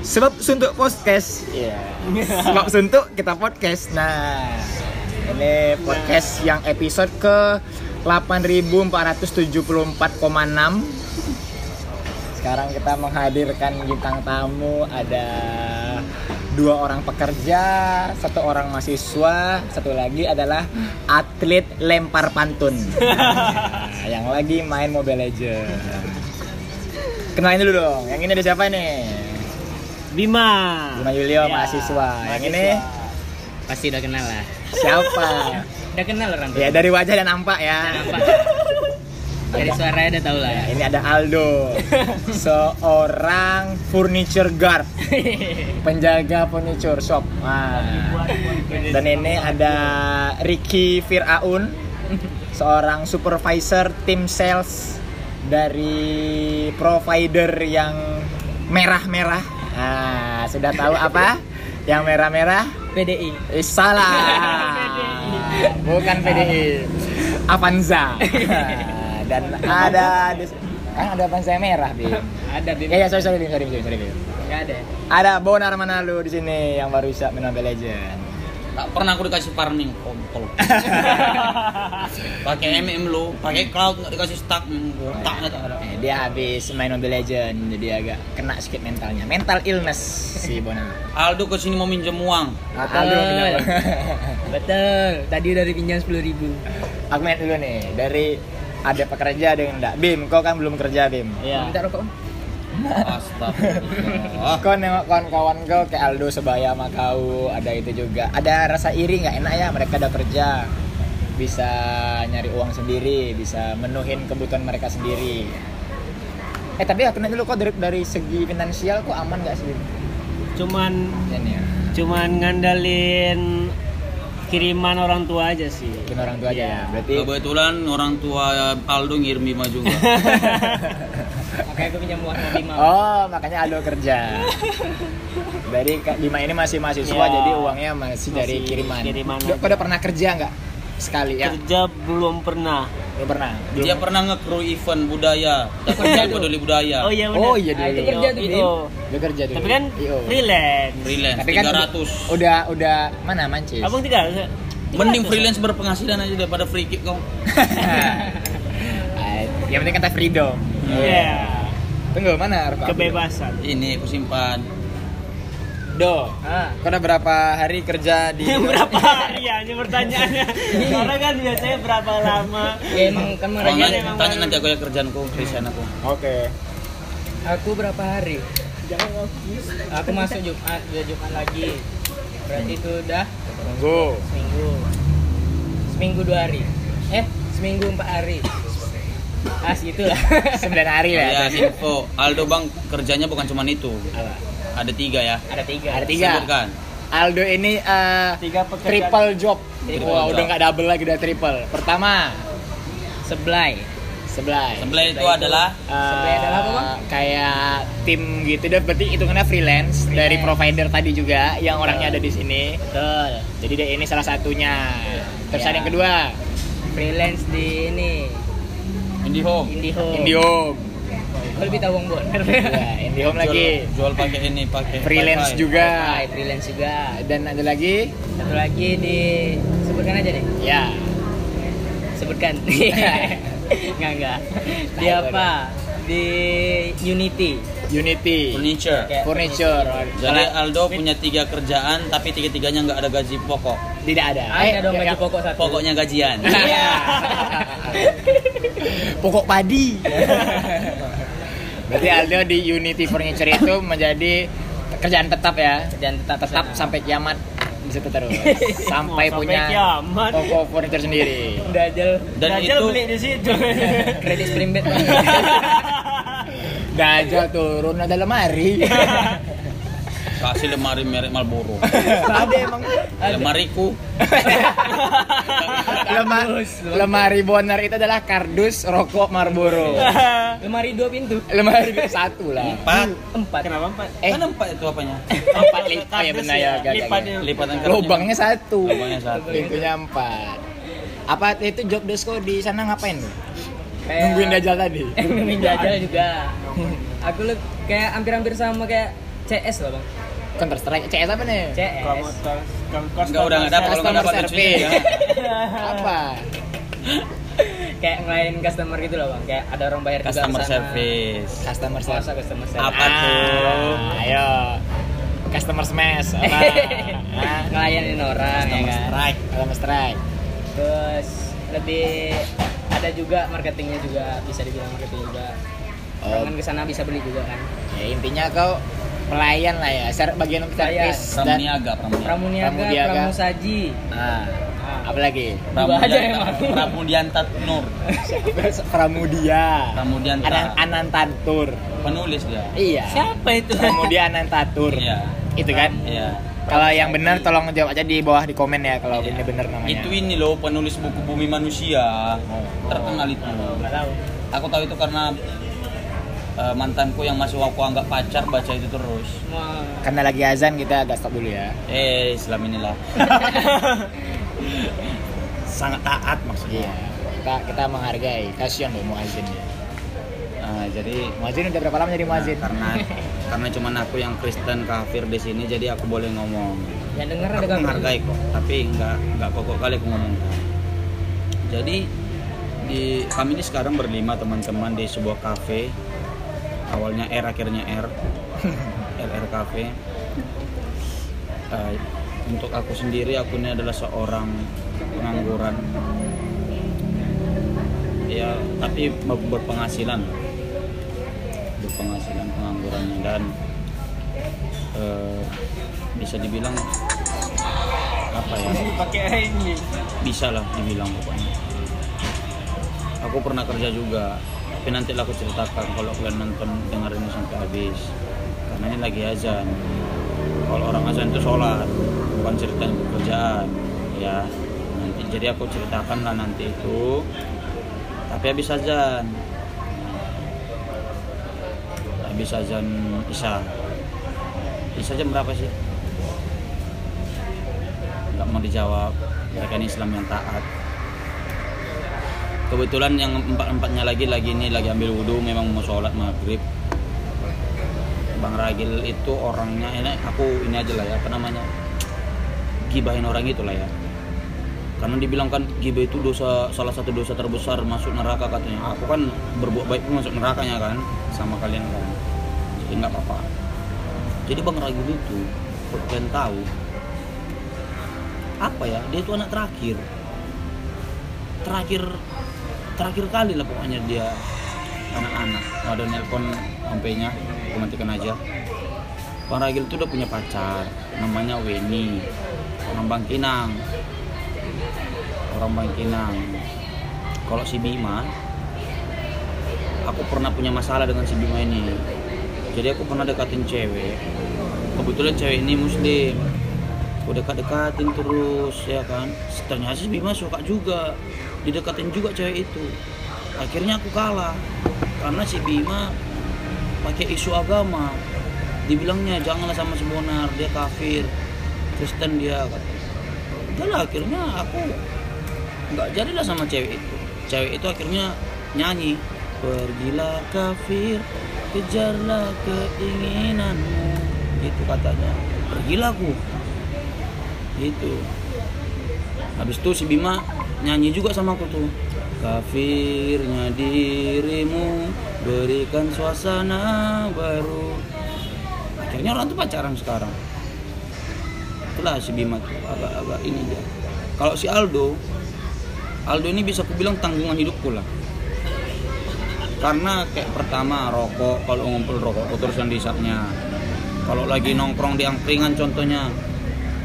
Sebab suntuk podcast. Iya. Sebab suntuk kita podcast. Nah, ini podcast yang episode ke 8474,6. Sekarang kita menghadirkan bintang tamu ada dua orang pekerja, satu orang mahasiswa, satu lagi adalah atlet lempar pantun. Nah, yang lagi main Mobile Legends. Kenalin dulu dong. Yang ini ada siapa nih? Bima. Bima Yulio Ya, mahasiswa. Yang ini Pasti udah kenal lah. siapa? Udah kenal orang tuh. ya dari wajah dan nampak ya. Dari suaranya udah tahu lah. Ya, ini ada Aldo, seorang furniture guard, penjaga furniture shop. Nah, dan ini ada Ricky Firaun, seorang supervisor tim sales dari provider yang merah-merah. Nah, sudah tahu apa? Yang merah-merah? PDI. Eh, salah. Bukan PDI. Avanza. Dan ada di- kan ada Avanza yang merah, Bim. Ada Bim. Ya ya sorry sorry Bim, sorry Bim, sorry Bim. Ada. Ada Bonar Manalu di sini yang baru bisa main Mobile Legend. Tak pernah aku dikasih farming kontol. pakai MM lu, pakai cloud nggak dikasih stack, mm, tak nggak ada. Eh, dia habis main Mobile Legend jadi agak kena sedikit mentalnya. Mental illness si Bonar. Aldo ke sini mau minjem uang. Aldo pinjam. Betul. Tadi udah dipinjam 10 ribu. Aku main dulu nih dari ada pekerja ada yang enggak. Bim, kau kan belum kerja Bim. Iya. Minta rokok. Astagfirullah. Kau nengok kawan-kawan kau kayak Aldo sebaya sama kau ada itu juga. Ada rasa iri nggak? Enak ya mereka udah kerja. Bisa nyari uang sendiri bisa menuhin kebutuhan mereka sendiri. Eh tapi aku nanya dulu kok dari, dari segi finansial kok aman nggak sih? Cuman ini ya. cuman ngandalin kiriman orang tua aja sih. mungkin orang tua aja ya Iya. berarti Kebetulan orang tua Aldo ngirim Bima juga. Makanya aku pinjam uang sama Bima. oh makanya Aldo kerja dari Kak Bima ini masih mahasiswa Ya. jadi uangnya masih, dari Masih kiriman, kiriman Kau udah pernah kerja nggak sekali ya Kerja belum pernah. belum pernah belum Dia pernah nge-crew event budaya. Kerja peduli budaya. Oh iya benar. Oh, iya dulu. Ah, itu kerja tuh, Bim. Dia kerja dulu. Tapi kan freelance. Freelance Tapi kan 300. udah udah mana mancis. Abang tiga. Mending freelance berpenghasilan aja daripada free kick kau. Yang penting kata freedom. Iya. Tunggu mana? Kebebasan. Ini aku simpan. Do. Ah. Kau udah berapa hari kerja di berapa hari ya ini pertanyaannya orang kan biasanya berapa lama ya emang kan mereka nanti- emang tanya nanti aku ya kerjaanku, resign aku. Oke. aku berapa hari aku masuk Jumat dua Jumat lagi berarti itu udah Tunggu. seminggu seminggu dua hari eh seminggu empat hari ah segitulah 9 hari lah. Ya, info. Aldo Bang kerjanya bukan cuma itu. Apa? Ada tiga ya. ada tiga Ada tiga. Sebutkan. Aldo ini eh, Tiga pekerjaan. triple job. Triple Wah, job. udah nggak double lagi udah triple. Pertama, seblay sebelah. Sebelah itu adalah Sebelah adalah apa, Bang? Kayak tim gitu deh, berarti hitungannya freelance, dari Freelance. provider tadi juga yang orangnya ada di sini. betul Jadi dia ini salah satunya. Terus Ya. ada yang kedua, freelance di ini IndiHome. IndiHome IndiHome. Lebih tahu Bang Bon ya, IndiHome lagi. Jual, pakai ini, pakai Freelance wifi. juga. Ah, freelance juga Dan ada lagi, satu lagi di sebutkan aja deh ya, sebutkan nggak nggak di Tahu apa di Unity Unity, Furniture. Kayak Furniture. Jadi Aldo punya tiga kerjaan, tapi tiga-tiganya nggak ada gaji pokok. Tidak ada. ada dong ya, gaji pokok satu Pokoknya gajian. Iya. Pokok padi. Berarti Aldo di Unity Furniture itu menjadi kerjaan tetap ya. dan tetap Tetap sana. sampai kiamat di situ terus. Sampai Mau punya sampai kiamat. toko furniture sendiri. Dajjal Dan Dajjal itu- beli di situ kredit springbed Dajjal turun ada lemari. Kasih lemari merek Marlboro. ada emang Lemariku. lemari, lemari Bonar itu adalah kardus rokok Marlboro. lemari dua pintu lemari satu lah. Empat. empat kenapa empat Eh, Kan empat itu apanya? empat lipat. Oh ya benar ya. gak, gak, lipat gak. Lipatan karetnya. Lubangnya satu. Lubangnya satu. Pintunya empat. Apa itu job desko di sana ngapain? Kayak- Nungguin Dajjal tadi. nungguin Dajjal juga aku lu kayak hampir-hampir sama kayak CS lah bang Counter Strike CS apa nih? CS Enggak udah enggak dapat kalau enggak dapat ya. apa? kayak ngelain customer gitu loh bang kayak ada orang bayar juga Customer service. Customer Masa service. customer service Apa tuh? Ah, Ayo. Customer smash. Apa? Ah, ngelayanin orang ya Customer kan strike. Customer strike. terus lebih ada juga marketingnya juga bisa dibilang marketing juga Oh. orang kan ke sana bisa beli juga kan Ya intinya kau pelayan lah ya, ser bagian servis dan Pramuniaga, pramuniaga. pramuniaga, Pramudiaga. pramusaji ah, Ah. apa lagi? Dua aja emang. Pramudianta Nur. Pramudia. Pramudianta. Anan Anantantur. Penulis dia. Iya. siapa itu Pramudia Anantatur. Iya. Itu kan? Iya. Kalau yang benar tolong jawab aja di bawah di komen ya kalau Iya. ini benar namanya. Itu ini loh penulis buku Bumi Manusia. Terkenal itu. Aku tahu itu karena eh, mantanku yang masih aku anggap pacar baca itu terus. Wah. Karena lagi azan kita agak stop dulu ya. Eh, Islam inilah. Sangat taat maksudnya. Iya. Kita kita menghargai. Kasihan loh muazin ya. Nah, jadi Muazin udah berapa lama jadi muazin? Nah, karena karena cuman aku yang Kristen kafir di sini jadi aku boleh ngomong. yang denger ada Aku menghargai kok, tapi nggak nggak pokok kali aku ngomong. Jadi di kami ini sekarang berlima teman-teman di sebuah kafe. Awalnya R akhirnya R. RR Cafe. Eh, untuk aku sendiri aku ini adalah seorang pengangguran. Ya, tapi berpenghasilan. Berpenghasilan penganggurannya dan eh, bisa dibilang apa ya? pakai ini bisa lah dibilang pokoknya aku pernah kerja juga tapi nanti aku ceritakan kalau kalian nonton ini sampai habis. Karena ini lagi azan. Kalau orang azan itu sholat bukan ceritain pekerjaan. Ya nanti jadi aku ceritakan lah nanti itu. Tapi habis azan. Habis azan isya. Isya jam berapa sih? Nggak mau dijawab. Mereka ini Islam yang taat kebetulan yang empat empatnya lagi lagi ini lagi ambil wudhu memang mau sholat maghrib. Bang Ragil itu orangnya ini aku ini aja lah ya apa namanya gibahin orang itu lah ya. Karena dibilang kan gibah itu dosa salah satu dosa terbesar masuk neraka katanya. Aku kan berbuat baik pun masuk nerakanya kan sama kalian kan. Jadi nggak apa-apa. Jadi Bang Ragil itu kalian tahu apa ya dia itu anak terakhir. Terakhir terakhir kali lah pokoknya dia anak-anak. Ada nelpon HP-nya aja. Bang Ragil itu udah punya pacar namanya Weni. Orang Bangkinang. Orang Bangkinang. Kalau si Bima aku pernah punya masalah dengan si Bima ini. Jadi aku pernah dekatin cewek. Kebetulan cewek ini muslim aku dekat-dekatin terus ya kan? Ternyata si Bima suka juga. Didekatin juga cewek itu. Akhirnya aku kalah. Karena si Bima pakai isu agama. Dibilangnya janganlah sama si Bonar dia kafir. Kristen dia kata udahlah akhirnya aku nggak jadilah sama cewek itu. Cewek itu akhirnya nyanyi pergilah kafir kejarlah keinginanmu. Itu katanya. Pergilah aku itu. Habis itu si Bima nyanyi juga sama aku tuh. Kafirnya dirimu berikan suasana baru. Akhirnya orang tuh pacaran sekarang. Itulah si Bima tuh agak-agak ini dia. Kalau si Aldo Aldo ini bisa aku bilang tanggungan hidupku lah. Karena kayak pertama rokok kalau ngumpul rokok terus yang diisapnya kalau lagi nongkrong di angkringan contohnya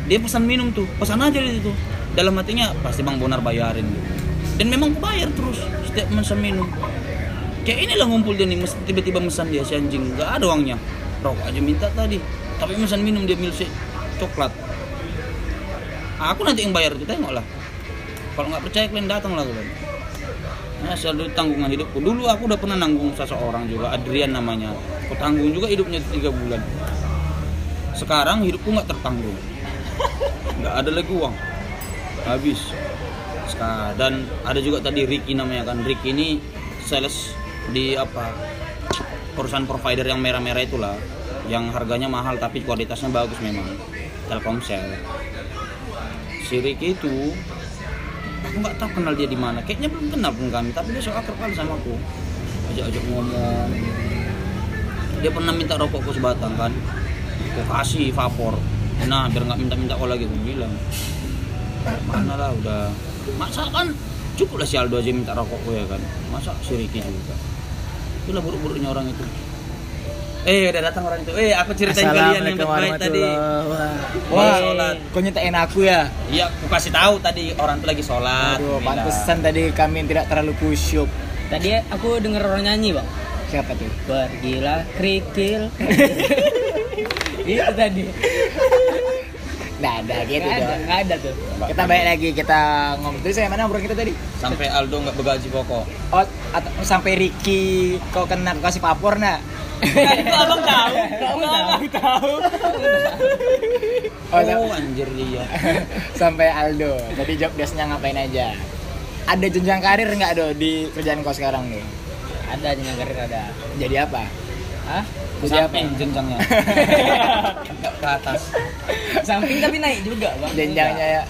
dia pesan minum tuh pesan aja di situ dalam hatinya pasti bang Bonar bayarin gitu. dan memang bayar terus setiap pesan minum kayak inilah ngumpul dia nih tiba-tiba pesan dia si anjing nggak ada uangnya rokok aja minta tadi tapi pesan minum dia milk coklat aku nanti yang bayar itu tengok lah kalau nggak percaya kalian datang lah kalian Nah, selalu tanggungan hidupku. Dulu aku udah pernah nanggung seseorang juga, Adrian namanya. Aku tanggung juga hidupnya tiga bulan. Sekarang hidupku nggak tertanggung. Nggak ada lagi uang. Habis. Dan ada juga tadi Ricky namanya kan. Ricky ini sales di apa? Perusahaan provider yang merah-merah itulah. yang harganya mahal tapi kualitasnya bagus memang Telkomsel si Ricky itu aku nggak tahu kenal dia di mana kayaknya belum kenal pun kami tapi dia akrab kali sama aku ajak-ajak ngomong dia pernah minta rokokku sebatang kan aku kasih vapor nah biar nggak minta-minta kau lagi aku bilang mana lah udah masa kan cukup lah si Aldo aja minta rokokku ya kan masa si Ricky juga itulah buruk-buruknya orang itu eh udah datang orang itu eh aku ceritain kalian yang baik tadi Wah, sholat. kau nyetain aku ya? iya aku kasih tahu tadi orang itu lagi sholat Aduh, pantesan tadi kami tidak terlalu kusyuk. Tadi aku denger orang nyanyi, Bang. Siapa tuh? Pergilah kerikil. Itu tadi. Nggak ada gitu Nggak ada, dong. nggak ada tuh. Kita balik lagi, kita ngomong. Terus saya mana obrolan kita tadi? sampai Aldo nggak bergaji pokok Oh, atau sampai Ricky kau kena kau kasih papor nak? abang tahu, abang tahu. Oh, oh, sam- anjir dia sampai Aldo. Tadi job desknya ngapain aja? Ada jenjang karir nggak do di kerjaan kau sekarang do? Ada jenjang karir ada. Jadi apa? Hah? Apa? samping jenjangnya nggak ke atas Samping tapi naik juga, Bang. Jenjangnya ya,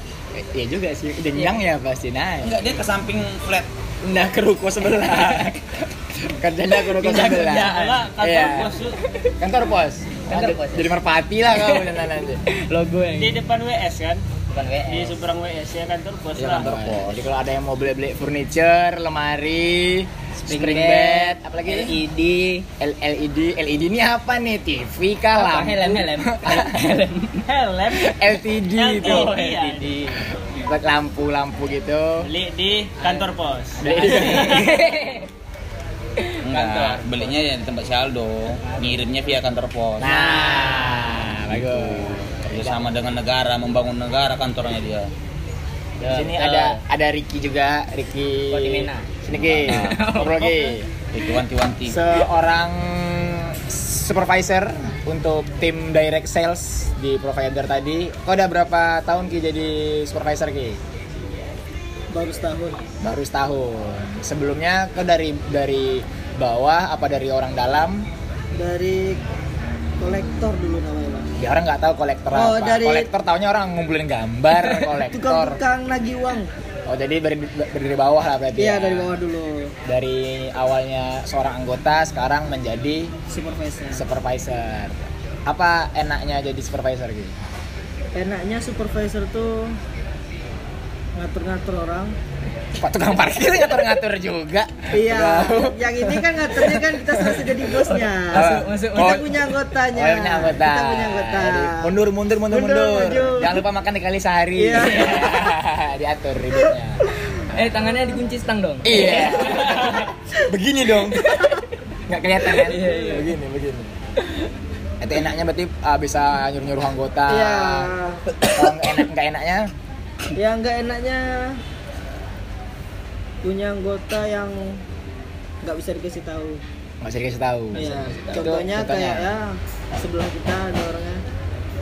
ya juga sih. Jenjang ya pasti naik. enggak dia ke samping flat Nah ke ruko sebelah. Kerjanya ke ruko sebelah. kerjaan lah, kantor Iya. pos. Kantor pos. Kantor Jadi- pos, ya? Jadi merpati lah kau beneran nanti. Logo yang di depan WS kan bukan WS. di seberang WS ya kantor pos Iya lah kantor pos. Jadi kalau ada yang mau beli-beli furniture, lemari, spring, Spring bed, bed, apalagi LED, L- LED, LED ini apa nih? TV kah? apa lampu? helm helm helm helm LTD itu. Oh, LED. iya. Buat lampu-lampu gitu. beli di kantor pos enggak belinya ya di tempat si Aldo ngirimnya via kantor pos Nah, bagus. Kerjasama dengan negara membangun negara kantornya dia Di sini ada ada Ricky juga, Ricky. Kodimena. Sini Ki, ngobrol Ki. itu wanti-wanti Seorang supervisor untuk tim direct sales di provider tadi. Kau udah berapa tahun Ki jadi supervisor Ki? baru setahun Baru setahun. Sebelumnya kau dari dari bawah apa dari orang dalam? dari kolektor dulu namanya Ya orang nggak tahu kolektor Oh, apa. dari- Kolektor taunya orang ngumpulin gambar kolektor. tukang-tukang nagih uang Oh jadi dari dari bawah lah berarti. iya ya? dari bawah dulu Dari awalnya seorang anggota sekarang menjadi supervisor supervisor. Apa enaknya jadi supervisor gitu? enaknya supervisor tuh ngatur-ngatur orang Pak tukang parkir ngatur-ngatur juga. iya yang ini kan ngaturnya kan kita selesai jadi bosnya Masuk, masuk. kita Oh, punya anggotanya Oh, punya anggota. kita punya anggota mundur, mundur, mundur, Mundur, mundur. maju. Jangan lupa makan tiga kali sehari. Iya. Diatur ribetnya. eh tangannya dikunci stang dong Iya. begini dong. Nggak kelihatan kan? Iya, iya. Begini, begini. Itu enaknya berarti ah, bisa nyuruh-nyuruh anggota. iya Kalau nggak enak, nggak enaknya ya nggak enaknya punya anggota yang nggak bisa dikasih tahu nggak bisa dikasih tahu. Itu contohnya kayak ya sebelah kita ada orangnya.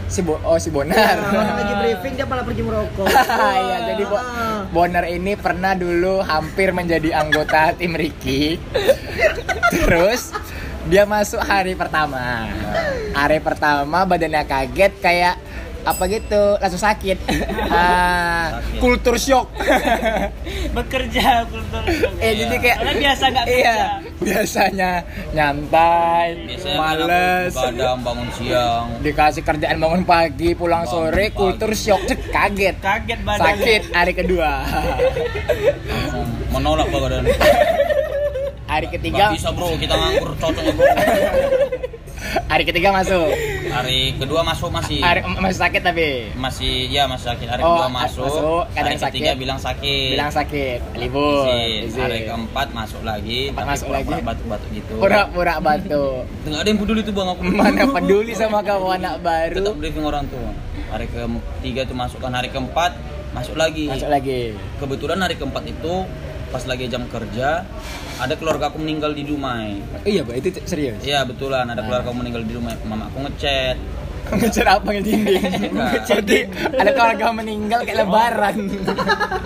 si Bo oh si Bonar. Nah, orang lagi briefing dia malah pergi merokok. Iya, jadi Bo Ah. Bonar ini pernah dulu hampir menjadi anggota tim Ricky. Terus dia masuk hari pertama. Hari pertama badannya kaget kayak apa gitu, langsung sakit. Sakit. kultur shock. bekerja kultur. eh jadi kayak Karena biasa nggak. Iya, biasanya nyantai, biasanya males. kadang bangun siang Dikasih kerjaan bangun pagi, pulang Bangun sore, pagi. kultur shock, cek kaget. Kaget badan. Sakit hari kedua. menolak badan hari Gak ketiga, bisa bro kita nganggur cocok ya bro hari ketiga masuk. hari kedua masuk masih Hari masih sakit tapi masih ya masih sakit hari Oh, kedua masuk, masuk, kadang hari ketiga sakit. bilang sakit bilang sakit, libur. Izin. izin. hari keempat masuk lagi tapi masuk pura-pura lagi. batuk-batuk gitu Pura-pura batuk. nggak ada yang peduli tuh bang aku Mana peduli sama kamu anak baru. tetap briefing orang tua hari ketiga itu masukkan hari keempat masuk lagi Masuk lagi. kebetulan hari keempat itu pas lagi jam kerja ada keluarga aku meninggal di Dumai Oh iya, Pak, itu serius. iya betulan ada keluarga aku meninggal di Dumai mama aku ngechat Ngecer apa nge dinding? Enggak. Jadi ada keluarga meninggal kayak lebaran.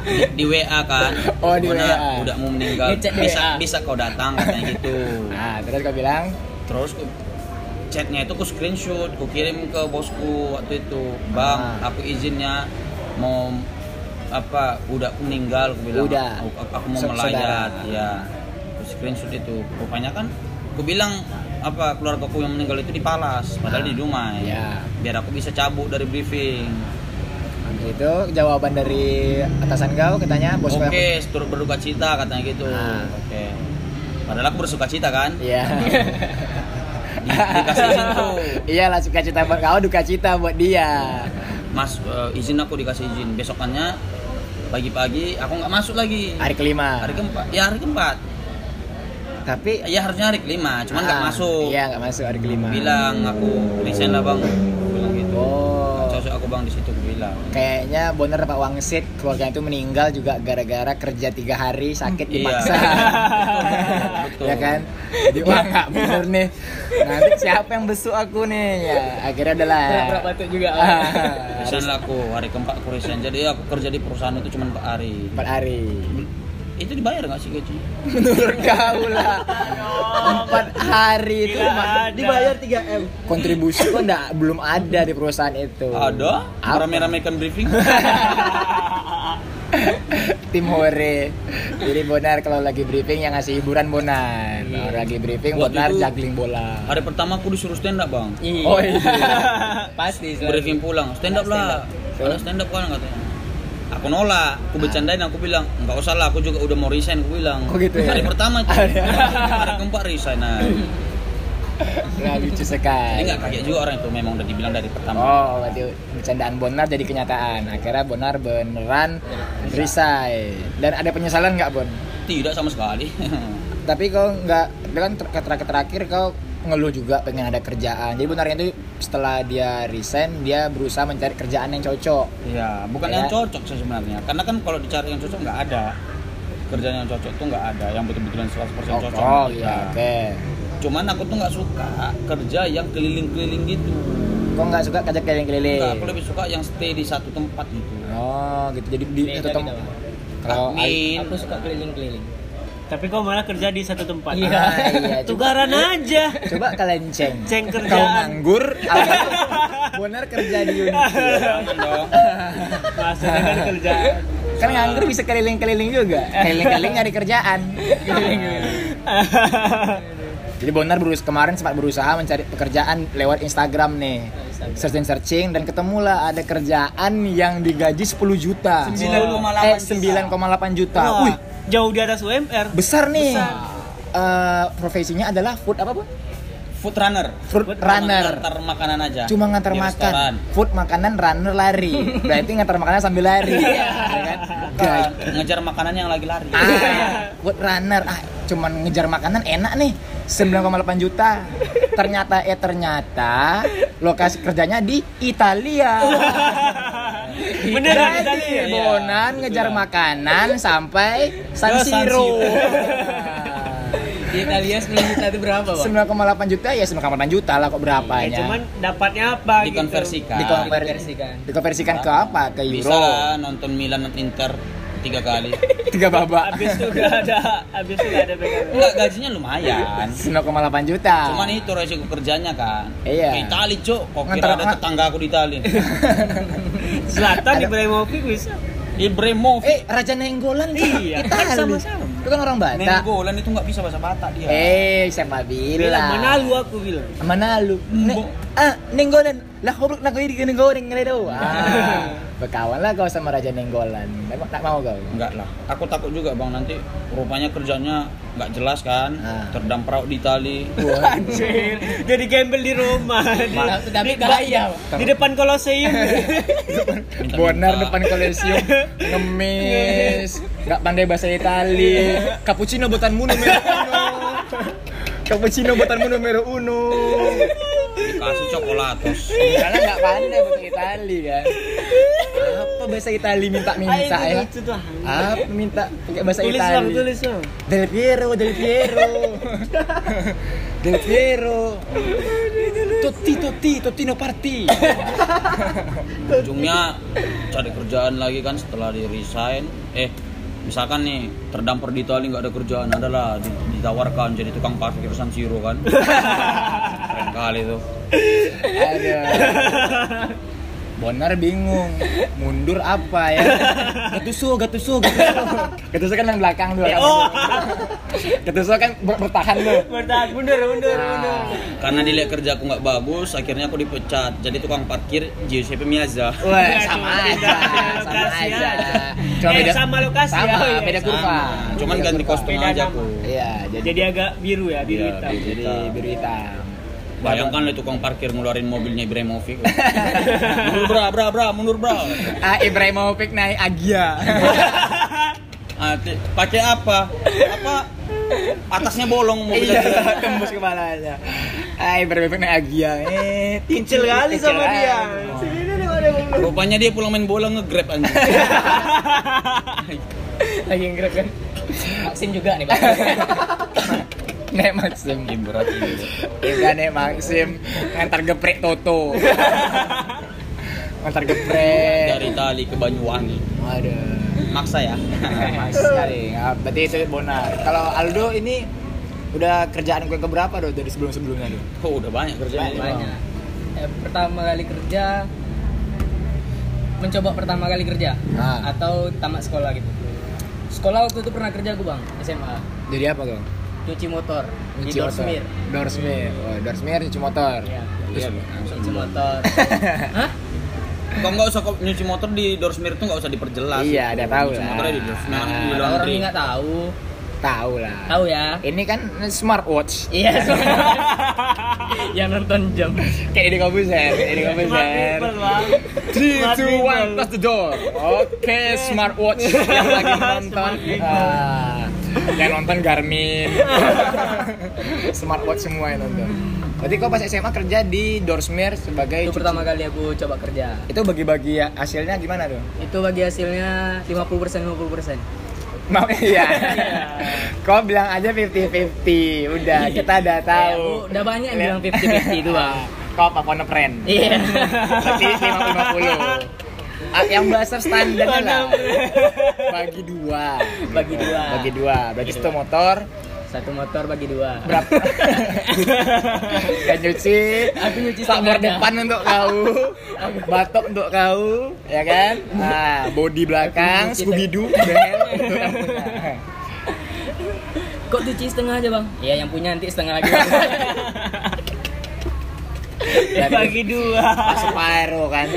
di, di WA kan Oh, di Mana WA. udah mau meninggal Ngechat di bisa WA. bisa kau datang katanya gitu Nah, terus kau bilang, terus chatnya itu aku screenshot aku kirim ke bosku waktu itu bang Ah. aku izinnya mau apa udah aku meninggal aku bilang Udah. aku, aku mau melayat saudara. ya aku screenshot itu rupanya kan aku bilang apa keluarga aku yang meninggal itu di Palas padahal Ah. di Dumai Ya. biar aku bisa cabut dari briefing itu jawaban dari atasan kau katanya bos oke yang- turut berduka cita katanya gitu Ah. oke padahal aku bersuka cita kan Iya. Di- dikasih izin tuh Iya lah suka cita buat kau, duka cita buat dia. Mas eh, izin aku dikasih izin besokannya pagi-pagi aku nggak masuk lagi Hari kelima. hari keempat ya hari keempat Tapi ya harusnya hari kelima cuman nggak Ah, masuk Iya nggak masuk hari kelima. bilang aku resign lah bang bilang gitu Oh. Cocok aku bang di situ aku bilang Kayaknya bener Pak Wangsit keluarga itu meninggal juga gara-gara kerja tiga hari sakit Iya. dipaksa. Betul. ya kan? Jadi wah nggak bener nih. Nanti siapa yang besuk aku nih? Ya akhirnya adalah. Pura-pura batuk juga. Ah, resign lah aku hari keempat aku resign jadi aku kerja di perusahaan itu cuma empat hari Empat hari. Itu dibayar nggak sih gaji Menurut kau lah. Empat hari itu ada. Dibayar 3 M. kontribusi. Kok nggak belum ada di perusahaan itu. ada? Apa? rame-ramekan briefing? Tim hore. Jadi Bonar kalau lagi briefing yang ngasih hiburan Bonar. Kalau lagi briefing Waktu Bonar itu- juggling bola. hari pertama aku disuruh stand up bang oh iya. Pasti. briefing pulang. Stand up lah. ada stand up kan katanya aku nolak aku bercandain aku bilang nggak usah lah aku juga udah mau resign aku bilang. Oh, gitu ya? hari pertama itu hari keempat resign. Nah. Nggak lucu jadi sekali nggak kaget juga orang itu memang udah dibilang dari pertama. Oh berarti bercandaan Bonar jadi kenyataan. Akhirnya Bonar beneran resign. dan ada penyesalan nggak Bon? Tidak sama sekali. Tapi kau nggak kan ter- terakhir terakhir kau ngeluh juga pengen ada kerjaan jadi benarnya itu setelah dia resign dia berusaha mencari kerjaan yang cocok ya bukan Ya. yang cocok sih sebenarnya karena kan kalau dicari yang cocok nggak ada kerjaan yang cocok tuh nggak ada yang betul-betulan 100% oh, cocok oh iya ada. oke cuman aku tuh nggak suka kerja yang keliling-keliling gitu kok nggak suka kerja keliling-keliling Enggak, aku lebih suka yang stay di satu tempat gitu Oh gitu jadi di satu tempat. beda. Kalau Aku suka keliling-keliling. Tapi kau malah kerja di satu tempat. Ah, iya, coba, Tugaran aja. coba kalian ceng. Ceng Kau kerjaan. nganggur, benar kerja di unit. Jangan dong Maksudnya kan kerjaan. Kan nganggur bisa keliling-keliling juga. Keliling-keliling nyari kerjaan. Jadi Bonar berus kemarin sempat berusaha mencari pekerjaan lewat Instagram nih. Searching searching dan ketemulah ada kerjaan yang digaji 10 juta. 9,8 Eh 9,8 juta. Wah, Wih, jauh di atas UMR. besar nih. Eh, profesinya adalah food apa, Bu? food runner Food runner. ngantar makanan aja Cuma ngantar Di makan. restoran. Food makanan runner lari. Berarti ngantar makanan sambil lari. ya kan? Bukan, ngejar makanan yang lagi lari Ah, food runner. Ah, cuman ngejar makanan enak nih. 9,8 juta. Ternyata eh ternyata lokasi kerjanya di Italia. Beneran Jadi, Italia? Bonan ngejar makanan sampai San Siro. Di Italia 10 juta itu berapa, Bang? 9,8 juta ya 9,8 juta lah kok Ya, berapanya. cuman dapatnya apa gitu. dikonversikan Dikonver- Dikonversikan. Dikonversikan ke apa? Ke bisa euro. lah nonton Milan dan Inter tiga kali Tiga babak. Habis itu gak ada, habis itu gak ada backup. enggak gajinya lumayan 9,8 juta. cuman itu resiko kerjanya kan Iya. ke Itali cok kok kira ada tetangga aku di Itali Selatan Ada- Ibrahimovic bisa. Ibrahimovic Eh, Raja Nenggolan Iya, Itali. kan sama-sama. Itu kan orang Batak. Nenggolan itu nggak bisa bahasa Batak dia Eh, siapa Bilang bilang? mana lu aku bilang. Mana lu? Ne- ah, Nenggolan. Lah, goblok nak kau di Nenggolan ngeledo. Ah. Berkawan lah kau sama Raja Nenggolan. Tak tak mau kau. Enggak lah, aku takut juga bang nanti rupanya kerjanya nggak jelas kan, Ah. terdamprau di Itali. Wah, Anjir, jadi gembel di rumah. Di, Malah tapi di- bahaya. di depan koloseum. Minta-minta. Bonar depan kolesium ngemis, nggak pandai bahasa Itali. Cappuccino buatanmu numero uno. Cappuccino buatanmu numero uno. dikasih coklatos. Karena nggak pandai bahasa Itali kan. Apa bahasa Itali minta-minta ya? Itu tuh. Apa minta pakai bahasa Tulis Itali? tulis. Del Piero, Del Piero. Del Piero. Totti, Totti, Tottino Party. Ujungnya cari kerjaan lagi kan setelah di resign. Eh, misalkan nih terdampar di Itali nggak ada kerjaan, adalah ditawarkan jadi tukang parkir San Siro kan. Keren kali tuh. Bonar bingung, mundur apa ya? Gatuso, gatuso, gatuso. Gatuso kan yang belakang tuh. Oh. Gatuso kan ber- bertahan tuh. Bertahan mundur mundur mundur. Nah. Karena dilihat kerja aku nggak bagus, akhirnya aku dipecat. Jadi tukang parkir Giuseppe Miazza. Wah, sama aja, sama Lokasi aja. ya. Cuma Eh, beda sama lokasi sama, ya, beda kurva. Cuman Beda ganti kurva. kostum Beda aja aku. Iya, jadi Jadi agak biru ya, biru Iya, hitam. biru. jadi biru hitam. Bayangkan lah tukang parkir ngeluarin mobilnya Ibrahimovic. mundur bra, bra, bra, mundur bra. Ah, Ibrahimovic naik Agia. Ah, pakai apa? Apa? Atasnya bolong Iya, mobilnya. tembus kepalanya. Ah, Ibrahimovic naik Agia. Eh, Kecil kali sama dia. Rupanya dia pulang main bola nge-grab anjing. Lagi ngerak kan. Maksim juga nih bang. Nek Maxim. Ih, berat ini. Iya nek Maxim ngantar geprek Toto. ngantar geprek. Dari Tali ke Banyuwangi. Waduh. Maksa ya. Mas sekali. Nah, berarti itu benar. Kalau Aldo ini udah kerjaan gue keberapa do dari sebelum-sebelumnya do? Oh, udah banyak kerjaan. Banyak. Eh, pertama kali kerja mencoba pertama kali kerja Ah. atau tamat sekolah gitu. Sekolah waktu itu pernah kerja gue bang SMA Jadi apa dong? Cuci motor di Nyuci motor. Dorsmir. Doorsmir. Oh, Doorsmir nyuci motor. Iya. Iya, Cuci motor. Hah? Kok nggak usah nyuci motor di Doorsmir tuh nggak usah diperjelas. Iya, ada tahu lah. motornya di Ah. di Kalau orang laundry. ini nggak tahu. Tahu lah. Tahu ya? Ini kan smartwatch. Iya. Yang nonton jam. Kayak di Kobuser, kayak di bang. 3, 2, 1, close the door. Oke, smartwatch yang lagi nonton. Ah, yang nonton Garmin. smartwatch semua yang nonton. Berarti kau pas SMA kerja di Doorsmir sebagai Itu cuci- pertama kali aku coba kerja. Itu bagi-bagi ya, hasilnya gimana tuh? Itu bagi hasilnya 50% 50%. Mau iya. Kau bilang aja 50-50. Udah, kita udah tahu. Eh, aku udah banyak yang bilang 50-50 itu, Bang. Kau apa Pondok friend? Iya. Berarti 50-50. Ah, yang bahasa standarnya lah. Bagi dua. Bagi dua. Bagi dua. Berarti Bagi satu motor Satu motor bagi dua. berapa? Dan nyuci. Aku nyuci setengahnya. depan untuk kau, batok untuk kau, ya kan? Nah, body belakang, Scooby Doo. Kok cuci setengah aja, Bang? Iya, yang punya nanti setengah lagi. Bagi dua. Masuk pyro kan?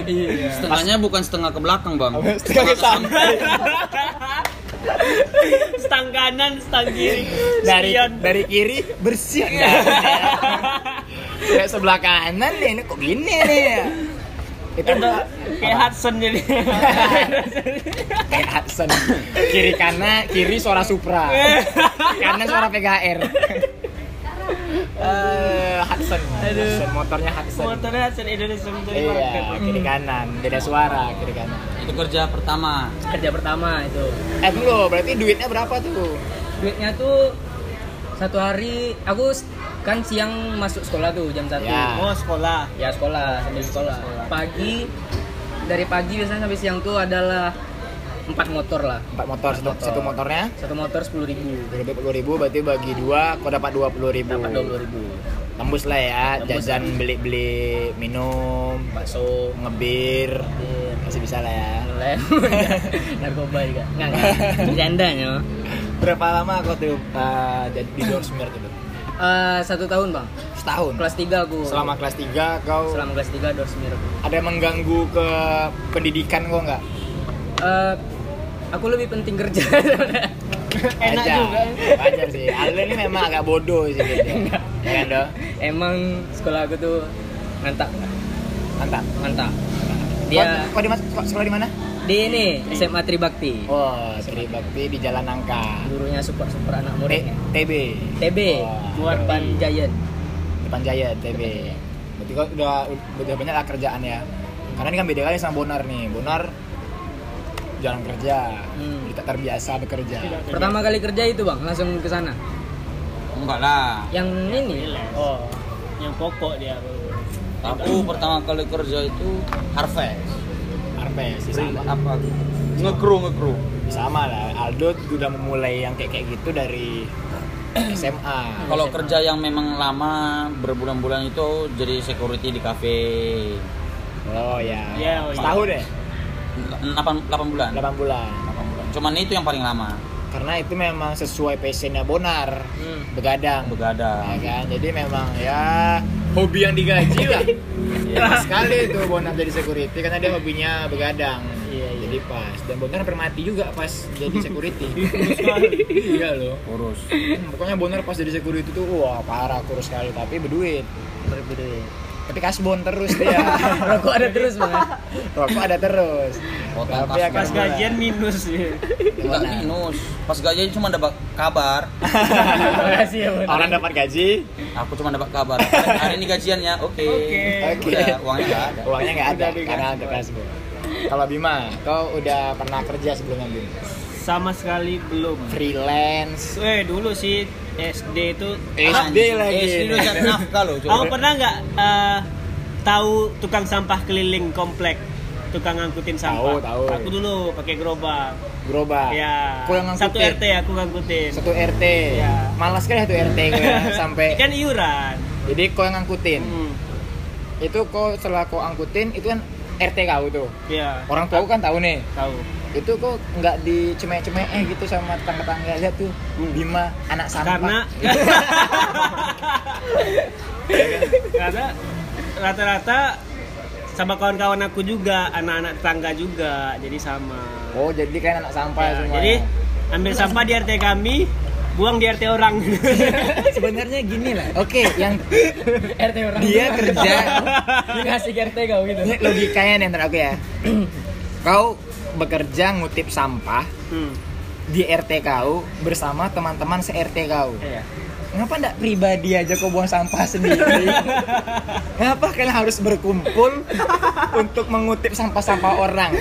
Setengahnya bukan setengah ke belakang, Bang. Setengah ke samping. Stang kanan, stang kiri. dari dari kiri bersih ya. Kayak sebelah kanan nih, ini kok gini nih. Itu kayak Hudson jadi. kayak Hudson. Kiri kanan, kiri suara Supra. kanan suara PGR. Eh, Hudson. Hudson, motornya Hudson. Motornya Hudson Indonesia menjadi Iya, kiri kanan, beda suara kiri kanan. Itu kerja pertama. Kerja pertama itu. Eh dulu, berarti duitnya berapa tuh? Duitnya tuh satu hari aku kan siang masuk sekolah tuh jam satu. Ya. Oh sekolah. Ya sekolah sambil sekolah. Pagi dari pagi biasanya sampai siang tuh adalah empat motor lah. Empat motor, satu, Motor. satu motornya Satu motor sepuluh ribu. Berarti puluh ribu, berarti bagi dua, kau dapat dua puluh ribu. Dapat dua puluh ribu. Tembus lah ya, Tembus. jajan beli-beli minum, Bakso. ngebir, bir, masih bisa lah ya. narkoba juga. Enggak, enggak. Bercandanya. Berapa lama kau tuh uh, jadi di Doorsmir tuh? Eh, satu tahun bang. Setahun. Kelas 3 aku. Selama kelas 3 kau selama kelas 3 Dorsmir. ada yang mengganggu ke pendidikan kau nggak? Eh, aku lebih penting kerja. Enak Wajar. juga. Wajar sih. Aldo ini memang agak bodoh sih gitu. Ya kan, Do? Emang sekolah aku tuh mantap, Mantap. mantap. Dia kau, di sekolah di mana? di ini SMA Tribakti. Oh, Sri Bakti di Jalan Nangka. Gurunya support support anak muridnya. TB. TB Ban Giant. Depan Jaya TB. Berarti kau udah udah banyak lah kerjaan ya. Karena ini kan beda kali sama Bonar nih. Bonar jarang kerja. Hmm. Tak terbiasa bekerja. Pertama kali kerja itu bang, langsung ke sana. Enggak lah. Yang ini. Oh, yang pokok dia. Aku pertama kali kerja itu harvest. Harvest sih sama. Apa? Ngekru ngekru. sama lah Aldo udah memulai yang kayak kayak gitu dari SMA. Kalau kerja yang memang lama berbulan-bulan itu jadi security di kafe Oh ya. Iya, oh, iya. Setahun deh. 8, 8 bulan. 8 bulan. 8 bulan. Cuman itu yang paling lama. Karena itu memang sesuai passionnya Bonar. Hmm. Begadang. Ya Begadang. kan? Jadi memang ya hobi yang digaji lah. Ya, sekali itu Bonar jadi security karena dia hobinya begadang. Iya, iya. Jadi pas. Dan Bonar hampir mati juga pas jadi security. iya loh. Urus. Hmm, Pokoknya Bonar pas jadi security tuh wah parah kurus sekali tapi berduit. Berduit. Tapi kasbon terus dia. Rokok ada terus bang. Rokok ada terus. Tapi Pas gajian minus ya. Enggak minus. Pas gajian cuma dapat kabar. Makasih ya bang. Orang dapat gaji, Aku cuma dapat kabar. Hari ini gajiannya. Oke. Oke. Uangnya nggak ada. uangnya nggak ada karena untuk kasbon. Kalau Bima, kau udah pernah kerja sebelumnya Bima? Sama sekali belum. Freelance. Eh dulu sih SD itu SD lagi. SD lu cari nafkah lo. Kamu pernah nggak eh, tahu tukang sampah keliling komplek? Tukang ngangkutin sampah. Tahu, tahu. Aku dulu pakai gerobak. Gerobak. Ya. Kau yang Satu? RT aku ngangkutin. Satu RT. Ya. Malas kali satu RT ya, sampai. Kan iuran. Jadi kau yang ngangkutin. Hmm. Itu kau setelah kau angkutin itu kan RT kau tuh. Ya. Orang tua kau kan tahu nih. Tahu. Itu kok nggak dicemeh-cemeh eh gitu sama tetangga-tetangga lihat tuh Hmm. Bima anak sampah. Karena karena rata-rata sama kawan-kawan aku juga, anak-anak tetangga juga, jadi sama. Oh jadi kan anak sampah Ya, semua. jadi ambil sampah di RT kami, buang di RT orang. sebenarnya gini lah. Oke, yang RT orang. dia kerja Dia ngasih ke RT kau gitu. ini logikanya nih ntar aku ya. Kau bekerja ngutip sampah hmm. di RT kau bersama teman-teman se-RT kau. Iya. Ngapa ndak pribadi aja kau buang sampah sendiri? Ngapa kalian harus berkumpul untuk mengutip sampah-sampah orang?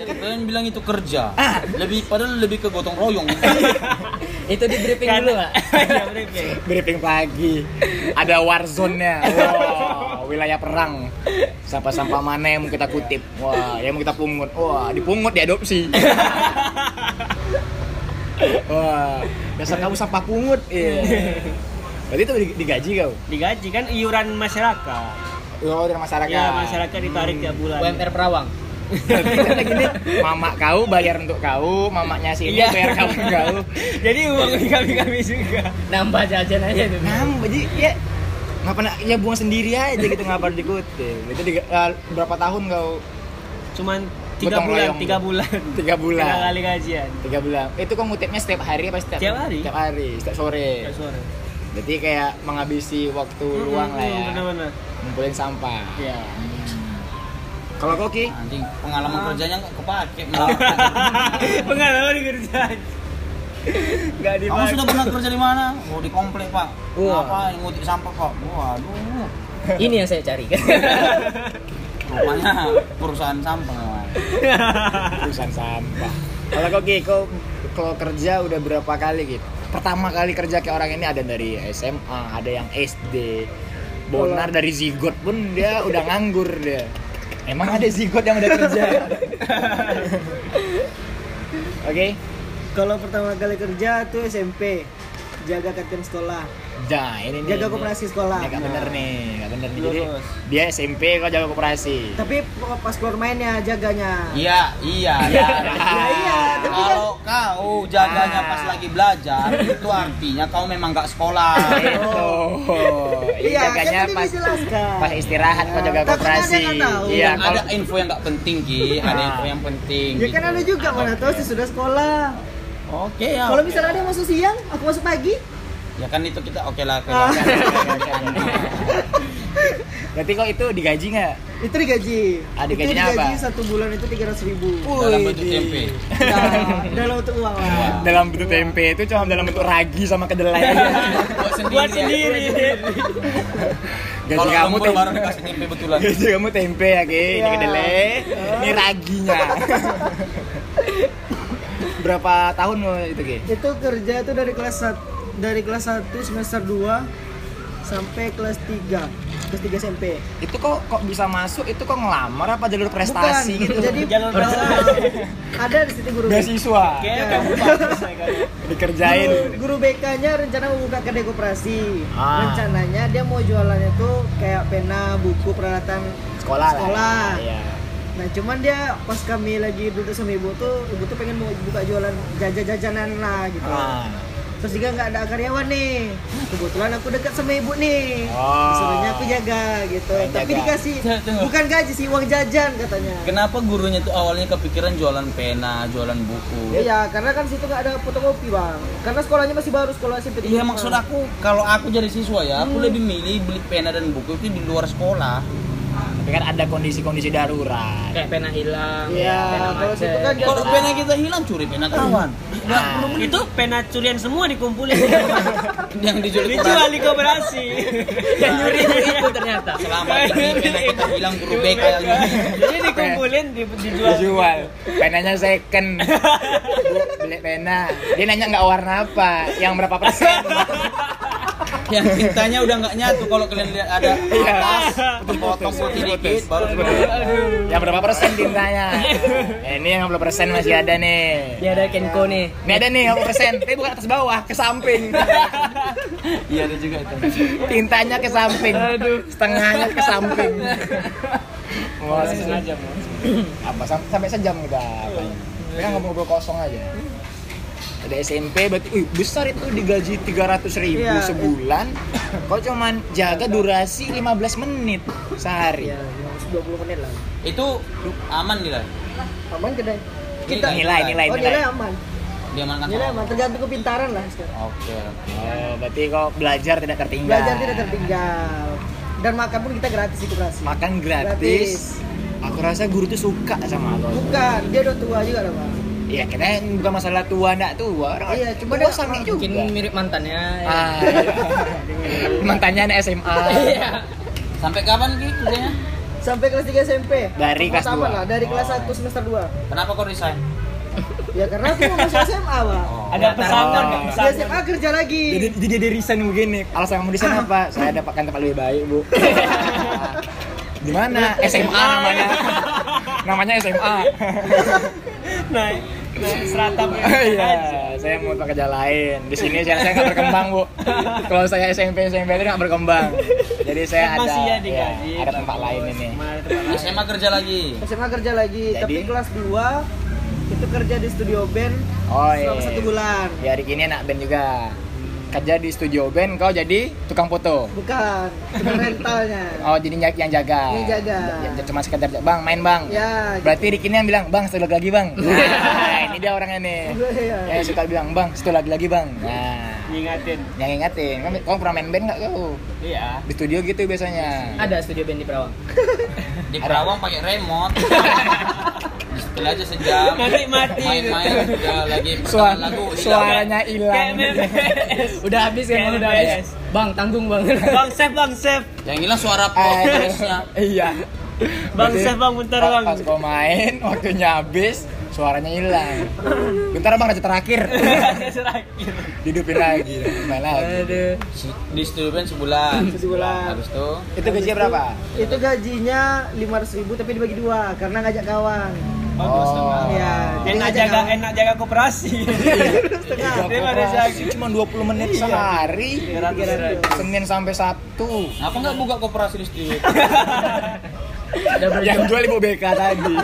Jadi kalian bilang itu kerja. Ah. Lebih padahal lebih ke gotong royong. Itu di briefing Karena- dulu nggak? Iya, briefing. Briefing pagi. Ada warzone-nya. Wow, wilayah perang. Sampah-sampah mana yang mau kita kutip? Wah, yang mau kita pungut. Wah, dipungut diadopsi. Wah, dasar kamu sampah pungut. Iya. Berarti itu di- digaji kau? Digaji kan iuran masyarakat. Oh, dari masyarakat. Ya, masyarakat ditarik tiap bulan. UMR Perawang. Berarti kan gini, mama kau bayar untuk kau, mamanya sini Iya. bayar kamu kau. Jadi uang di kami-kami juga. Nambah jajan aja tuh. Nambah jadi ya ngapa nak ya buang sendiri aja gitu ngapa dikutip. Itu diga- eh, berapa tahun kau? Cuman tiga bulan, tiga bulan. Tiga bulan. Tiga kali gajian. Tiga bulan. Itu kau ngutipnya setiap hari apa setiap? Setiap hari. Setiap hari, setiap sore. Ya, sore. Berarti kayak menghabisi waktu luang lah ya. Benar-benar. Ngumpulin sampah. Iya. Kalau kau Ki? Anjing, pengalaman kerjanya nggak kepake. Pengalaman kerjaan. Enggak Kamu sudah pernah kerja di mana? Oh di komplek pak. Wah. Apa yang ngutip sampah kok? Waduh. Ini yang saya cari. Rupanya perusahaan sampah. Perusahaan sampah. Kalau kau kau kalau kerja udah berapa kali gitu? Pertama kali kerja kayak orang ini ada dari SMA, ada yang SD. Bonar dari zigot pun dia udah nganggur dia. Emang ada zigot yang udah kerja? Oke, Kalau pertama kali kerja tuh SMP jaga kantin sekolah. Nah, ini nih, Jaga koperasi sekolah. Ini gak bener nih, gak bener nih. Jadi dia SMP kok jaga koperasi. Tapi pas keluar mainnya jaganya. Iya, iya, iya. Ya iya, tapi kan Kalau kau jaganya Ah. pas lagi belajar, itu artinya kau memang nggak sekolah. Itu. Ini Iya, kan jaganya tadi pas pas istirahat kok jaga koperasi. Iya, kalau ada info yang nggak penting ki, ada info yang penting. Ya kan gitu. ada juga mana tahu sih sudah sekolah. Oke ya. Kalau misalnya ada yang masuk siang, aku masuk pagi. Ya kan itu kita oke lah. oke Ah. lah. Berarti kok itu digaji nggak? Itu digaji. Ah, itu digaji apa? satu bulan itu tiga ratus ribu. Dalam bentuk tempe. Nah, dalam untuk uang lah. Dalam bentuk tempe itu cuma dalam bentuk ragi sama kedelai. Buat sendiri. Buat sendiri. Gaji kamu tempe. baru dikasih tempe betulan. Gaji kamu tempe ya, Ki. Ini Iya. kedelai, ini raginya. Berapa tahun lo itu, Ki? Itu kerja itu dari kelas dari kelas 1 semester 2 sampai kelas 3 kelas 3 SMP Itu kok kok bisa masuk? Itu kok ngelamar apa jalur prestasi Bukan, gitu? jadi Jalur prestasi. ada di situ guru beasiswa. Kayaknya kamu ya dikerjain Guru, guru BK-nya rencana mau buka kedai koperasi. Ah. Rencananya dia mau jualannya tuh kayak pena, buku, peralatan sekolah lah Sekolah. Nah cuman dia pas kami lagi duduk sama ibu tuh, ibu tuh pengen mau buka jualan jajan-jajanan lah gitu. ah. Terus juga nggak ada karyawan nih. Kebetulan aku dekat sama ibu nih. Oh. Disuruhnya aku jaga gitu. Yang Tapi jaga. dikasih bukan gaji sih uang jajan katanya. Kenapa gurunya tuh awalnya kepikiran jualan pena, jualan buku? Iya, karena kan situ nggak ada fotokopi bang. Karena sekolahnya masih baru sekolah SMP. Iya maksud aku kalau aku jadi siswa ya, aku lebih milih beli pena dan buku itu di luar sekolah. Tapi kan ada kondisi-kondisi darurat. Kayak pena hilang, Iya, pena kalau situ kan Kalau pena kita hilang curi pena kawan. Nah, itu pena curian semua dikumpulin. Yang dijual di dijual di koperasi. Yang nyuri itu ternyata. Selama ini pena kita hilang guru BK jadi dikumpulin di- dijual. Dijual. Penanya second. Beli pena. Dia nanya nggak warna apa yang berapa persen yang tintanya udah nggak nyatu kalau kalian lihat ada atas potong putih dikit baru yang berapa persen tintanya Eh, ini yang 50 persen masih ada nih. Dia ada Kenko nih. ini ada nih 50 persen. Tapi bukan atas bawah ke samping. Iya ada juga itu. Tintanya ke samping. Setengahnya ke samping. Wah, sengaja apa? Sam- sampai sejam udah. Kita ngobrol-ngobrol kosong aja. Ada SMP berarti wih, besar itu digaji 300 ribu Iya, sebulan. Kau cuman jaga durasi 15 menit sehari. Iya, 20 menit lah. itu aman nilai Aman kedai. Kita Nilai, nilai, Oh nilai. nilai aman. dia amankan Nilai aman. Tergantung kepintaran lah sekarang. oke Oh, berarti kau belajar tidak tertinggal. Belajar tidak tertinggal. Dan makan pun kita gratis di koperasi. Makan gratis. Gratis. Aku rasa guru tuh suka sama aku. Bukan, dia udah tua juga lah bang. Iya, kita bukan masalah tua enggak tua. Orang Iya, cuma dia- sange juga. Mungkin mirip mantannya. ya. Ah, mantannya anak SMA. Iya. sampai kapan ki kerjanya Sampai kelas 3 SMP. Dari kelas Sama dua. lah, dari kelas Oh. 1 semester 2. kenapa kau resign Ya karena aku mau masuk SMA, Bang. ada pesangon Oh. Di SMA kerja lagi. Jadi jadi dia resign begini. Alasan kamu resign apa? Saya dapatkan tempat lebih baik, Bu. Di mana? SMA namanya. namanya SMA. naik serata Iya, saya mau kerja lain. Di sini saya saya nggak berkembang, Bu. Kalau saya SMP SMP itu nggak berkembang. Jadi saya ada masih ya ya, ada tempat lain ini. SMA kerja lagi SMA kerja lagi, Jadi? tapi kelas 2 itu kerja di studio band Oh iya. selama satu bulan. Ya, hari ini anak band juga. Kerja di studio band, kau jadi tukang foto. Bukan, cuma rentalnya. Oh, jadi yang jaga. Yang jaga. Ya, cuma sekedar bang main bang. Ya, Berarti ini yang bilang bang satu lagi bang. Nah, ini dia orangnya nih. Iya. Yang suka bilang bang satu lagi lagi bang. Nah, ngingatin yang ingatin. Kamu, kamu pernah main band nggak kau? iya Di studio gitu biasanya. Ada studio band di Perawang. di Perawang pakai remote Setelah aja sejam Nanti mati. main-main udah lagi Suara, lagu suaranya hilang. Udah habis kan, Kayak udah habis. Bang, tanggung bang. bang chef bang chef yang hilang suara Aduh. progresnya Iya. bang chef bang bentar bang Pas kau main, waktunya habis, suaranya hilang. Bentar bang, raja terakhir. Terakhir. Hidupin lagi, main lagi. Aduh. di studio band sebulan Sebulan. habis itu Itu gajinya berapa? Itu gajinya 500 ribu tapi dibagi dua karena ngajak kawan. Oh, dua setengah Iya, enak jaga enak jaga koperasi Setengah. Dia pada koperasi jaga. cuma 20 menit Iya. sehari. 300 ribu. Senin sampai Sabtu. apa nggak buka koperasi di studio Udah berjuang. Yang jual ibu BK tadi.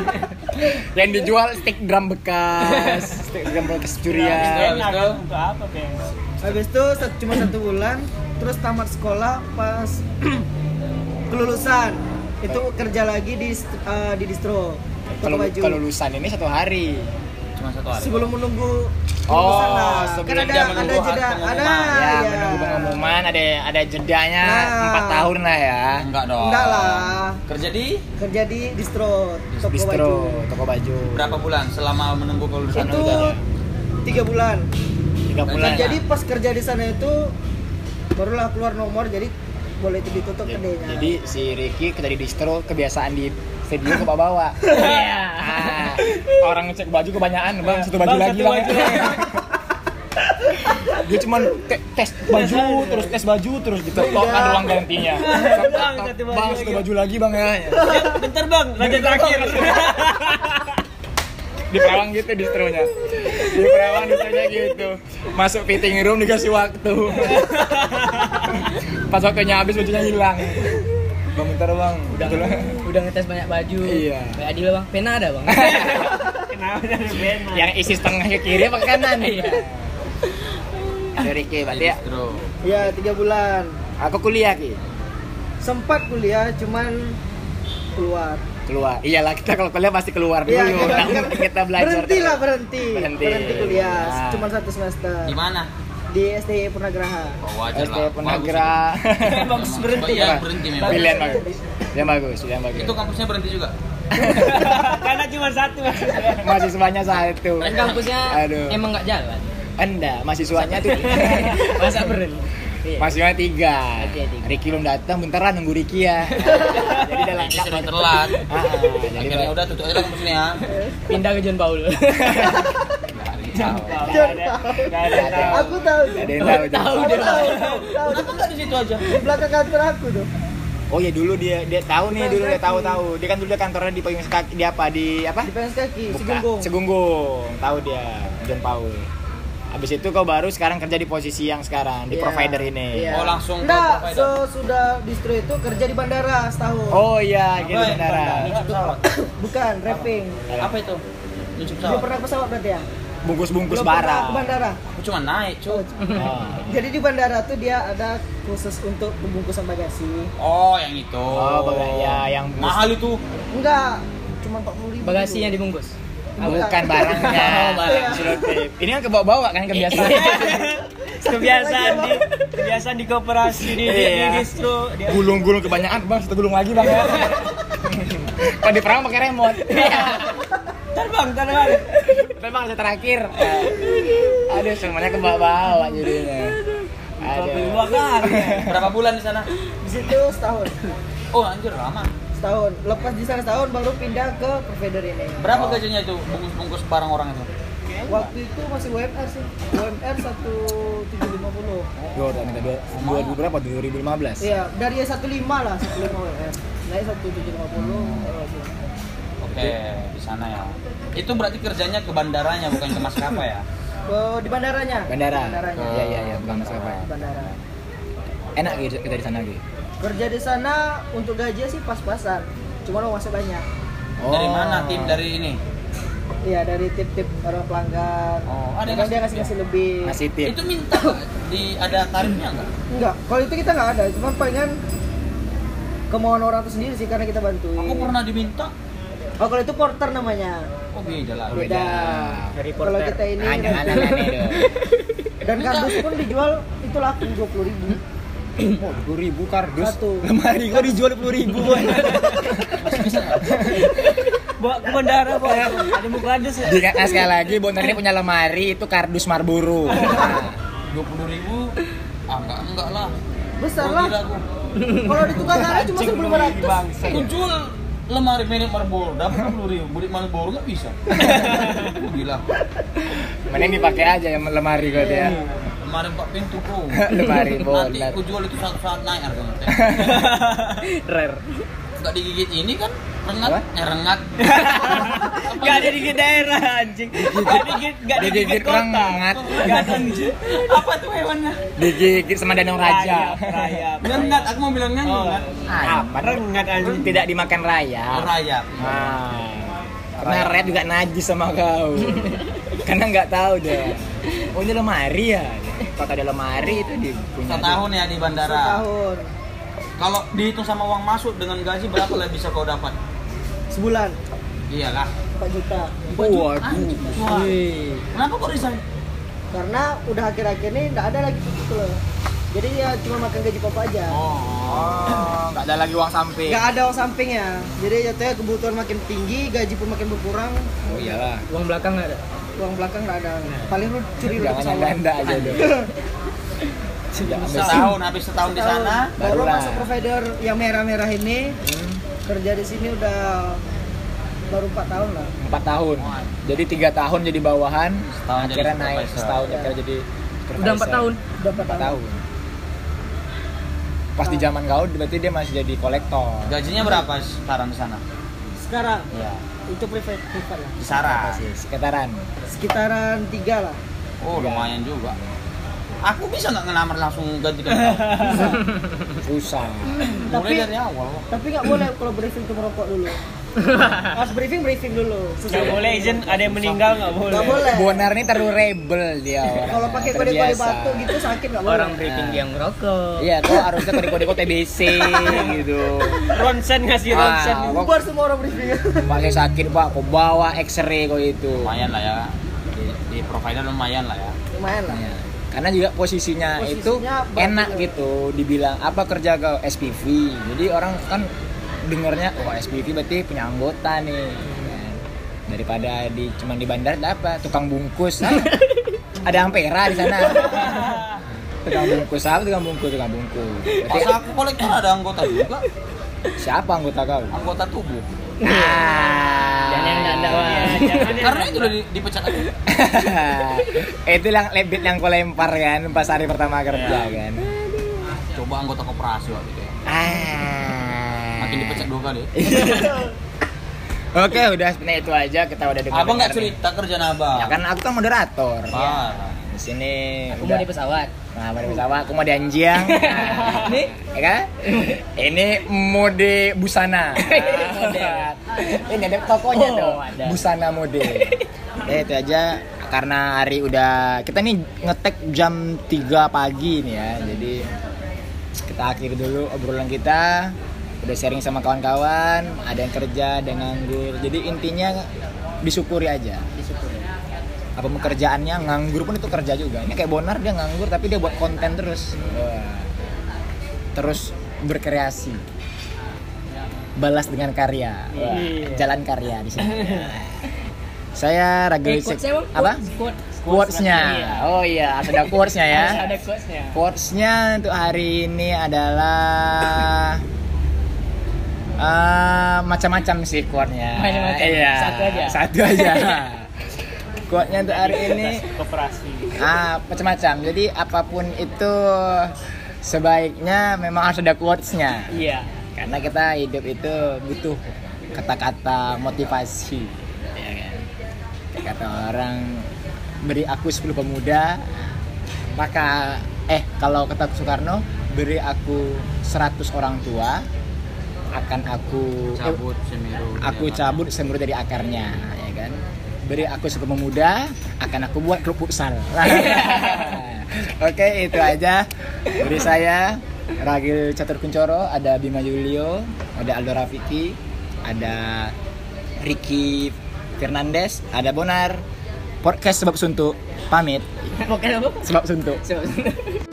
Yang dijual stick drum bekas, stick drum bekas curian. enak buka apa kayak Habis itu cuma satu bulan, terus tamat sekolah pas kelulusan itu kerja lagi di eh, di distro Kalau baju. kalau lulusan ini satu hari. cuma satu hari sebelum menunggu Oh, kelulusan lah. kan sebelum ada dia ada menunggu jeda pengumuman. ada ya, ya. menunggu pengumuman ada ada jedanya Nah. empat tahun lah ya. enggak dong enggak lah kerja di kerja di distro toko Distro, baju toko baju. berapa bulan selama menunggu kelulusan itu tiga bulan Tiga bulan. jadi pas kerja di sana itu barulah keluar nomor jadi boleh itu ditutup Jadi, kedainya jadi si Ricky kerja di distro kebiasaan di video ke bawa Iya. Ah, orang ngecek baju kebanyakan bang satu baju Bang, lagi satu bang baju. dia cuma te- tes baju terus tes baju terus gitu. Tok, kan ruang gantinya. Bang, satu baju bang lagi. satu baju lagi bang ya. Ya, bentar bang. Raja terakhir. Di Perawang gitu distronya di perawan ditanya gitu. Masuk fitting room dikasih waktu. Pas waktunya habis bajunya hilang bang. Bentar bang udah udah ngetes banyak baju. Iya. kayak Adil bang. Pena ada bang? Kenapa dari band? yang isi setengah ke kiri apa ke kanan? Iya. Dari Ki, berarti ya. Distro. ya tiga bulan. Aku kuliah Ki. Sempat kuliah cuman keluar. Keluar. Iyalah kita kalau kuliah pasti keluar dulu Iya, kan- mungkin kita belajar berhenti lah berhenti. Berhenti. kuliah Nah. cuman satu semester. Di mana? Di STI Purnagraha Oh, wajar SD lah. Penagra Bagus berhenti ya. berhenti memang. pilihan bagus yang bagus yang bagus Itu kampusnya berhenti juga. Karena cuma satu maksudnya. mahasiswanya satu kan kampusnya Aduh. emang nggak jalan anda mahasiswanya tuh masa berhenti Iya. mahasiswanya tiga. Ricky belum datang bentaran nunggu Ricky ya jadi udah lengkap sering telat. Ah, jadi Akhirnya udah tutup aja lah kampusnya ya. pindah ke John Paul Yang tahu. aku tahu Gak ada yang tahu. Tahu Aku dia. tahu tahu tahu Kenapa nggak di situ aja? di belakang kantor aku tuh Oh ya dulu dia dia tahu nih dulu dia tahu tahu. Dia kan dulu dia kantornya di payung kaki di apa di apa? di pengen kaki. Segunggung Segunggung. Tahu dia John Paul. Habis itu kau baru sekarang kerja di posisi yang sekarang di Iya. provider ini. Iya. Oh, langsung ke Enggak, sesudah distro itu kerja di bandara setahun Oh iya, gitu ya? bandara. Bukan rapping Apa itu? Dia pesawat. pernah pesawat berarti ya Bungkus-bungkus barang. ke bandara Aku cuma naik, cu. Oh. jadi di bandara tuh dia ada khusus untuk pembungkusan bagasi Oh, yang itu. Oh, baga- ya, yang bungkus. mahal itu. enggak cuma 40 ribu bagasi yang dibungkus Ah, bukan barangnya. Oh, barang. Selotip. Ini kan kebawa-bawa kan kebiasaan. kebiasaan di kebiasaan di koperasi di, di, di Iya. distro Gulung-gulung kebanyakan, Bang. Satu gulung lagi, Bang. Kalau di perang pakai remote. Terbang terbang Tapi bang, saya terakhir. Aduh, semuanya ke bawah jadinya. Aduh. dua kali Berapa bulan di sana? di situ setahun Oh, anjir lama. setahun lepas di sana setahun baru pindah ke provider ini Berapa gajinya itu bungkus-bungkus barang orang itu? waktu itu masih UMR sih UMR 1750 Dua, dua, minta dua, dua, dua berapa? 2015. iya dari 15 lah 15 UMR naik 1750 baru aja. Oke, di sana ya. Itu berarti kerjanya ke bandaranya bukan ke maskapai ya? Oh, di bandaranya Bandara. bandaranya Iya, iya, iya, bukan maskapai. Di bandara Enak gitu kita di sana gitu. kerja di sana untuk gaji sih pas-pasan cuma lo masih banyak Dari mana tim dari ini? iya dari tip-tip orang pelanggan Oh, ada yang dia ngasih ngasih ngasih lebih Ngasih tip. Itu minta di ada tarifnya nggak? enggak kalau itu kita nggak ada cuma palingan kemauan orang itu sendiri sih karena kita bantuin Aku pernah diminta. Oh kalau itu porter namanya Oh beda lah. Beda Dari kalau porter. kita ini Hanya nanti- hanya nih dong. dan kardus pun dijual itu laku dua puluh ribu Oh, dua ribu kardus. Satu. Lemari kok dijual dua puluh ribu. bawa ke bandara bawa ada muka ada sih Di nah, sekali lagi Bonar ini punya lemari itu kardus Marlboro. Nah, Dua puluh ribu? Ah enggak enggak lah. besar lah kalau di tukang ada cuma seribu lima ratus jual lemari merek Marlboro dapat dua puluh ribu. Beli Marlboro nggak bisa. Oh, gila. mending dipakai aja yang lemari kok dia. Lemari empat pintu bro. Lemari Nanti bonar. aku jual itu satu saat naik harganya. rare Enggak digigit ini kan rengat, Apa? eh rengat. Gak ada di daerah anjing Gak digigit Gak digigit kota rengat. Gak anjing Apa tuh hewannya? Digigit sama danau raja. Rayap Rengat, aku mau bilangnya Oh, rengat. Apa? rengat anjing Tidak dimakan raya. Oh, rayap. Nah, karena red juga najis sama kau. karena nggak tahu deh. Oh ini lemari ya. Kalau ada lemari itu di punya. Setahun ya di bandara. setahun Kalau dihitung sama uang masuk dengan gaji berapa lah bisa kau dapat? Sebulan. Iyalah. 4 juta. Waduh. Wah. Kenapa kok resign? karena udah akhir-akhir ini nggak ada lagi gitu loh. Jadi ya cuma makan gaji papa aja. Oh, nggak ada lagi uang samping. nggak ada uang sampingnya jadi jatuhnya kebutuhan makin tinggi gaji pun makin berkurang. Oh iyalah. uang belakang nggak ada? Uang belakang nggak ada. Paling lu curi lu Jangan yang pesawat ganda aja dong. Jangan Setahun, habis setahun di sana. baru masuk provider yang merah-merah ini kerja di sini udah baru 4 tahun lah empat tahun. Jadi tiga tahun jadi bawahan. Setahun jadi akhirnya naik supervisor. setahun Iya. akhirnya jadi. udah empat tahun udah 4 Empat tahun, tahun. Pas di zaman kau berarti dia masih jadi kolektor. Gajinya berapa sekarang di sana? sekarang Iya. itu privat privat lah Kisaran. sih sekitaran sekitaran tiga lah Oh, lumayan juga. Aku bisa nggak ngelamar langsung ganti ke susah Mulai Tapi- dari awal. tapi nggak boleh kalau briefing itu merokok dulu harus briefing briefing dulu Nggak boleh izin ada yang meninggal nggak boleh. nggak boleh Bonar ini terlalu rebel dia kalau pakai kode kode batu gitu sakit nggak boleh Orang briefing dia ngerokok. Iya, kok harusnya kode-kode TBC gitu. Ronsen ngasih ronsen. Ah, kok bubar semua orang briefing pakai sakit pak, kok bawa X-ray kok itu. Lumayan lah ya. Di, di provider lumayan lah ya. lumayan lah Iya. Karena juga posisinya, Posisinya itu bagus enak gitu, dibilang apa kerja ke SPV. Jadi orang kan dengernya, oh SPV berarti punya anggota nih. kan. Daripada di cuman di bandar apa? Tukang bungkus. Ada ampera di sana. tukang bungkus apa? Tukang bungkus, tukang bungkus. Berarti Pas aku kolektor ada anggota juga. siapa anggota kau? Anggota tubuh. Ah. Jangan yang. Jangan yang- Karena itu udah di, dipecat aku. itu yang lebit yang kau lempar kan pas hari pertama kerja Iya. kan. Coba anggota koperasi waktu itu ya. Ah. Makin dipecat dua kali. Oke, udah sebenarnya itu aja kita udah dengar. Abang nggak cerita kerjaan abang. Ya kan aku kan moderator. Parah. Di sini Aku mau di pesawat. Nah, mau di pesawat, aku mau anjing. Nah, ini, ya kan? Ini mode busana. Nah, ini ada tokonya Oh, tuh, busana mode. Ya itu aja karena hari udah kita nih ngetek jam 3 pagi nih ya. Jadi kita akhiri dulu obrolan kita. Udah sharing sama kawan-kawan, ada yang kerja, ada yang nganggur. Jadi intinya disyukuri aja apa pekerjaannya nganggur pun itu kerja juga ini kayak Bonar dia nganggur tapi dia buat konten terus Wah. terus berkreasi balas dengan karya Wah, Iya. jalan karya di sini saya Eh, Ragil quotes-nya, Bang? apa Quotes. quotesnya oh iya harus ada quotesnya ya Harus ada quotesnya. quotesnya untuk hari ini adalah eh, macam-macam sih. Macam-macam. Iya. Satu aja. Satu aja. quote-nya untuk hari ini Koperasi. ah macam-macam. Jadi apa pun itu sebaiknya memang harus ada quotes-nya. Iya. Karena kita hidup itu butuh kata-kata motivasi. Ya kan? Kata orang beri aku 10 pemuda maka eh kalau kata Soekarno beri aku 100 orang tua akan aku Cabut Semeru. aku cabut semur dari akarnya ya kan beri aku suka pemuda akan aku buat klub futsal oke itu aja. Dari saya Ragil Catur Kuncoro ada Bima Julio ada Aldo Rafiki ada Ricky Fernandes ada Bonar. Podcast sebab suntuk. Pamit. Oke, apa? sebab suntuk. Sebab-